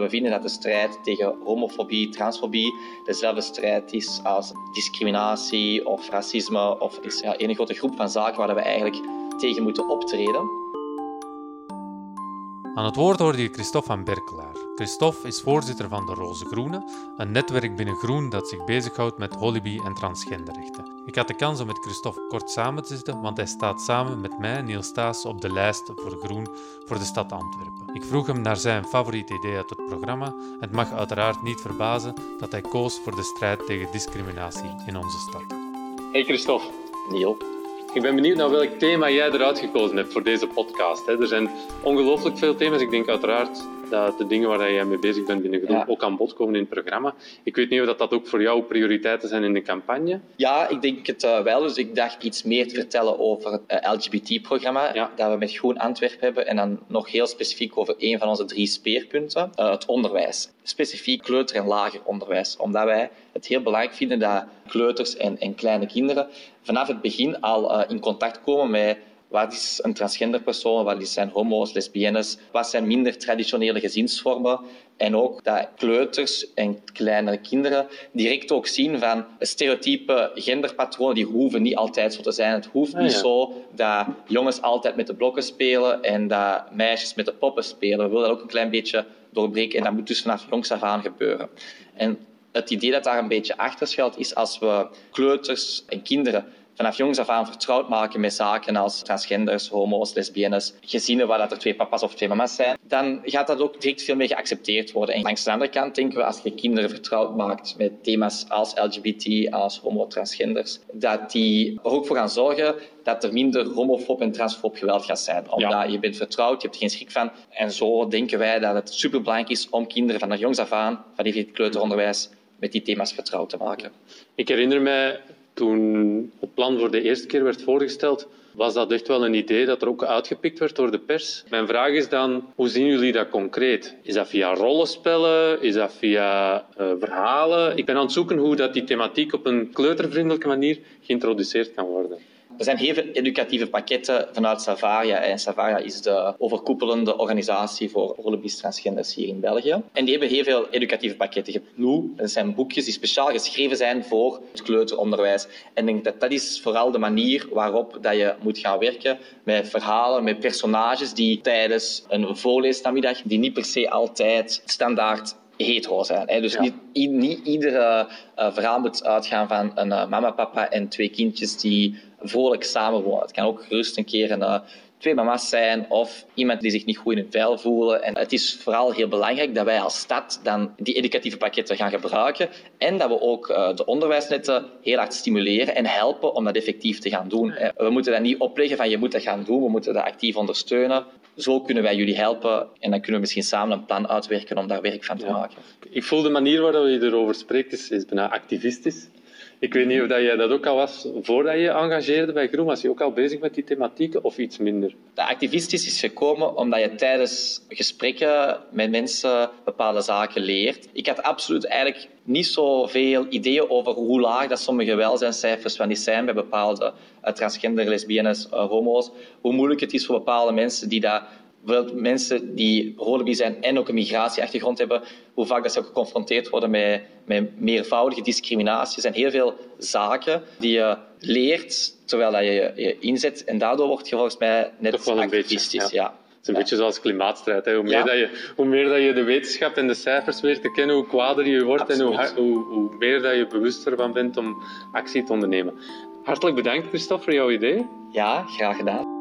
We vinden dat de strijd tegen homofobie, transfobie dezelfde strijd is als discriminatie of racisme of is ja, een grote groep van zaken waar we eigenlijk tegen moeten optreden. Aan het woord hoorde je Christophe van Berkelaar. Christophe is voorzitter van de Roze Groene, een netwerk binnen Groen dat zich bezighoudt met holibi- en transgenderrechten. Ik had de kans om met Christophe kort samen te zitten, want hij staat samen met mij, Niels Taas, op de lijst voor Groen voor de stad Antwerpen. Ik vroeg hem naar zijn favoriete idee uit het programma. Het mag uiteraard niet verbazen dat hij koos voor de strijd tegen discriminatie in onze stad. Hey Christophe. Neil. Ik ben benieuwd naar welk thema jij eruit gekozen hebt voor deze podcast. Er zijn ongelooflijk veel thema's. Ik denk uiteraard dat de dingen waar jij mee bezig bent binnen Groen Ja. ook aan bod komen in het programma. Ik weet niet of dat, dat ook voor jou prioriteiten zijn in de campagne. Ja, ik denk het eh, wel. Dus ik dacht iets meer te vertellen over het eh, LGBT-programma Ja. dat we met Groen Antwerpen hebben. En dan nog heel specifiek over een van onze drie speerpunten, eh, het onderwijs. Specifiek kleuter- en lager onderwijs. Omdat wij het heel belangrijk vinden dat kleuters en, en kleine kinderen vanaf het begin al in contact komen met wat is een transgender persoon, wat zijn homo's, lesbiennes, wat zijn minder traditionele gezinsvormen. En ook dat kleuters en kleinere kinderen direct ook zien van stereotype genderpatronen, die hoeven niet altijd zo te zijn. Het hoeft Ah, niet ja. zo dat jongens altijd met de blokken spelen en dat meisjes met de poppen spelen. We willen dat ook een klein beetje doorbreken en dat moet dus vanaf jongs af aan gebeuren. En het idee dat daar een beetje achter schuilt is als we kleuters en kinderen vanaf jongs af aan vertrouwd maken met zaken als transgenders, homo's, lesbiennes, gezinnen waar dat er twee papa's of twee mama's zijn, dan gaat dat ook direct veel meer geaccepteerd worden. En langs de andere kant denken we, als je kinderen vertrouwd maakt met thema's als LGBT, als homo, transgenders, dat die er ook voor gaan zorgen dat er minder homofoob en transfoob geweld gaat zijn. Omdat je bent vertrouwd, je hebt er geen schrik van. En zo denken wij dat het superbelangrijk is om kinderen van jongs af aan, van het kleuteronderwijs, met die thema's vertrouwd te maken. Ik herinner mij toen het plan voor de eerste keer werd voorgesteld, was dat echt wel een idee dat er ook uitgepikt werd door de pers. Mijn vraag is dan, hoe zien jullie dat concreet? Is dat via rollenspellen? Is dat via eh, verhalen? Ik ben aan het zoeken hoe dat die thematiek op een kleutervriendelijke manier geïntroduceerd kan worden. Er zijn heel veel educatieve pakketten vanuit Savaria. En Savaria is de overkoepelende organisatie voor transgenders hier in België. En die hebben heel veel educatieve pakketten. Je hebt dat zijn boekjes die speciaal geschreven zijn voor het kleuteronderwijs. En ik denk dat dat is vooral de manier waarop dat je moet gaan werken met verhalen, met personages die tijdens een voorleesnamiddag, die niet per se altijd standaard hetero zijn. Hè. Dus Ja. niet, i- niet iedere eh, verhaal moet uitgaan van een eh, mama, papa en twee kindjes die vrolijk samenwonen. Het kan ook gerust een keer een, eh, twee mama's zijn of iemand die zich niet goed in hun vel voelen. En het is vooral heel belangrijk dat wij als stad dan die educatieve pakketten gaan gebruiken en dat we ook de onderwijsnetten heel hard stimuleren en helpen om dat effectief te gaan doen. We moeten dat niet opleggen van je moet dat gaan doen, we moeten dat actief ondersteunen. Zo kunnen wij jullie helpen en dan kunnen we misschien samen een plan uitwerken om daar werk van te Ja. maken. Ik voel de manier waarop je erover spreekt is, is bijna activistisch. Ik weet niet of jij dat ook al was voordat je je engageerde bij Groen. Was je ook al bezig met die thematieken of iets minder? De activistisch is gekomen omdat je tijdens gesprekken met mensen bepaalde zaken leert. Ik had absoluut eigenlijk niet zoveel ideeën over hoe laag dat sommige welzijnscijfers van die zijn bij bepaalde eh, transgender, lesbiennes, eh, homo's. Hoe moeilijk het is voor bepaalde mensen die dat bijvoorbeeld mensen die holibi zijn en ook een migratieachtergrond hebben, hoe vaak dat ze ook geconfronteerd worden met, met meervoudige discriminatie. Er zijn heel veel zaken die je leert terwijl dat je je inzet. En daardoor word je volgens mij net Toch wel een beetje, activistisch. ja. ja. Het is een beetje zoals klimaatstrijd. Hè. Hoe, meer Ja. dat je, hoe meer dat je de wetenschap en de cijfers weet te kennen, hoe kwader je wordt en hoe, hoe, hoe meer dat je bewust ervan bent om actie te ondernemen. Hartelijk bedankt, Christophe, voor jouw idee. ja, graag gedaan.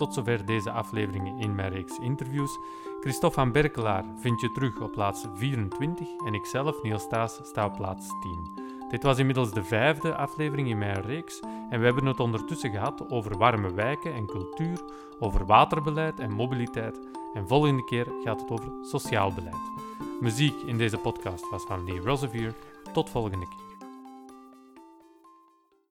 Tot zover deze afleveringen in mijn reeks interviews. Christophe van Berkelaar vind je terug op plaats 24 en ikzelf, Niels Staes, sta op plaats 10. Dit was inmiddels de vijfde aflevering in mijn reeks en we hebben het ondertussen gehad over warme wijken en cultuur, over waterbeleid en mobiliteit en volgende keer gaat het over sociaal beleid. Muziek in deze podcast was van Lee Rosevier. Tot volgende keer.